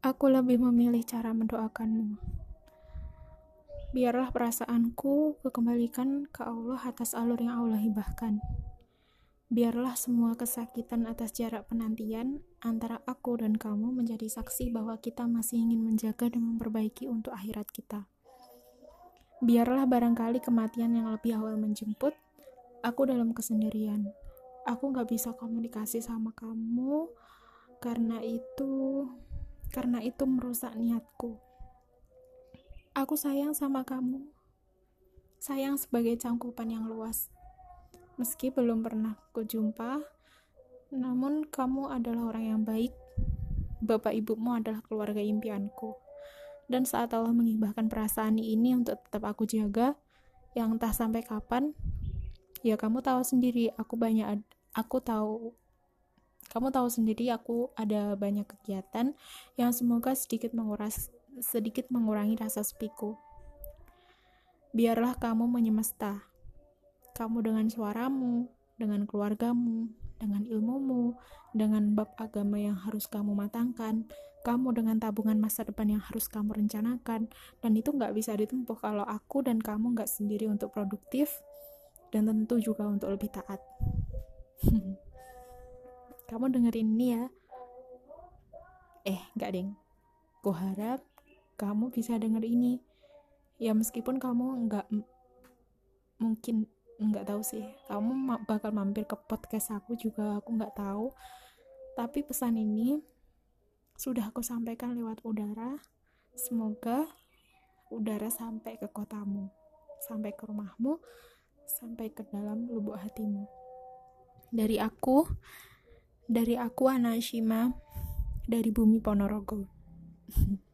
Aku lebih memilih cara mendoakanmu. Biarlah perasaanku kekembalikan ke Allah atas alur yang Allah hibahkan. Biarlah semua kesakitan atas jarak penantian antara aku dan kamu menjadi saksi bahwa kita masih ingin menjaga dan memperbaiki untuk akhirat kita. Biarlah barangkali kematian yang lebih awal menjemput, aku dalam kesendirian. Aku gak bisa komunikasi sama kamu, karena itu karena itu merusak niatku. Aku sayang sama kamu. Sayang sebagai cangkupan yang luas. Meski belum pernah kujumpa, namun kamu adalah orang yang baik. Bapak ibumu adalah keluarga impianku. Dan saat Allah mengibahkan perasaan ini untuk tetap aku jaga, yang entah sampai kapan, ya kamu tahu sendiri, aku banyak aku tahu kamu tahu sendiri aku ada banyak kegiatan yang semoga sedikit menguras sedikit mengurangi rasa sepiku. Biarlah kamu menyemesta. Kamu dengan suaramu, dengan keluargamu, dengan ilmumu, dengan bab agama yang harus kamu matangkan, kamu dengan tabungan masa depan yang harus kamu rencanakan, dan itu nggak bisa ditempuh kalau aku dan kamu nggak sendiri untuk produktif, dan tentu juga untuk lebih taat. kamu dengerin ini ya. Eh nggak deng ku harap kamu bisa denger ini. Ya meskipun kamu nggak mungkin nggak tahu sih. Kamu bakal mampir ke podcast aku juga aku nggak tahu. Tapi pesan ini sudah aku sampaikan lewat udara. Semoga udara sampai ke kotamu sampai ke rumahmu sampai ke dalam lubuk hatimu. Dari aku dari aku Anashima dari bumi Ponorogo.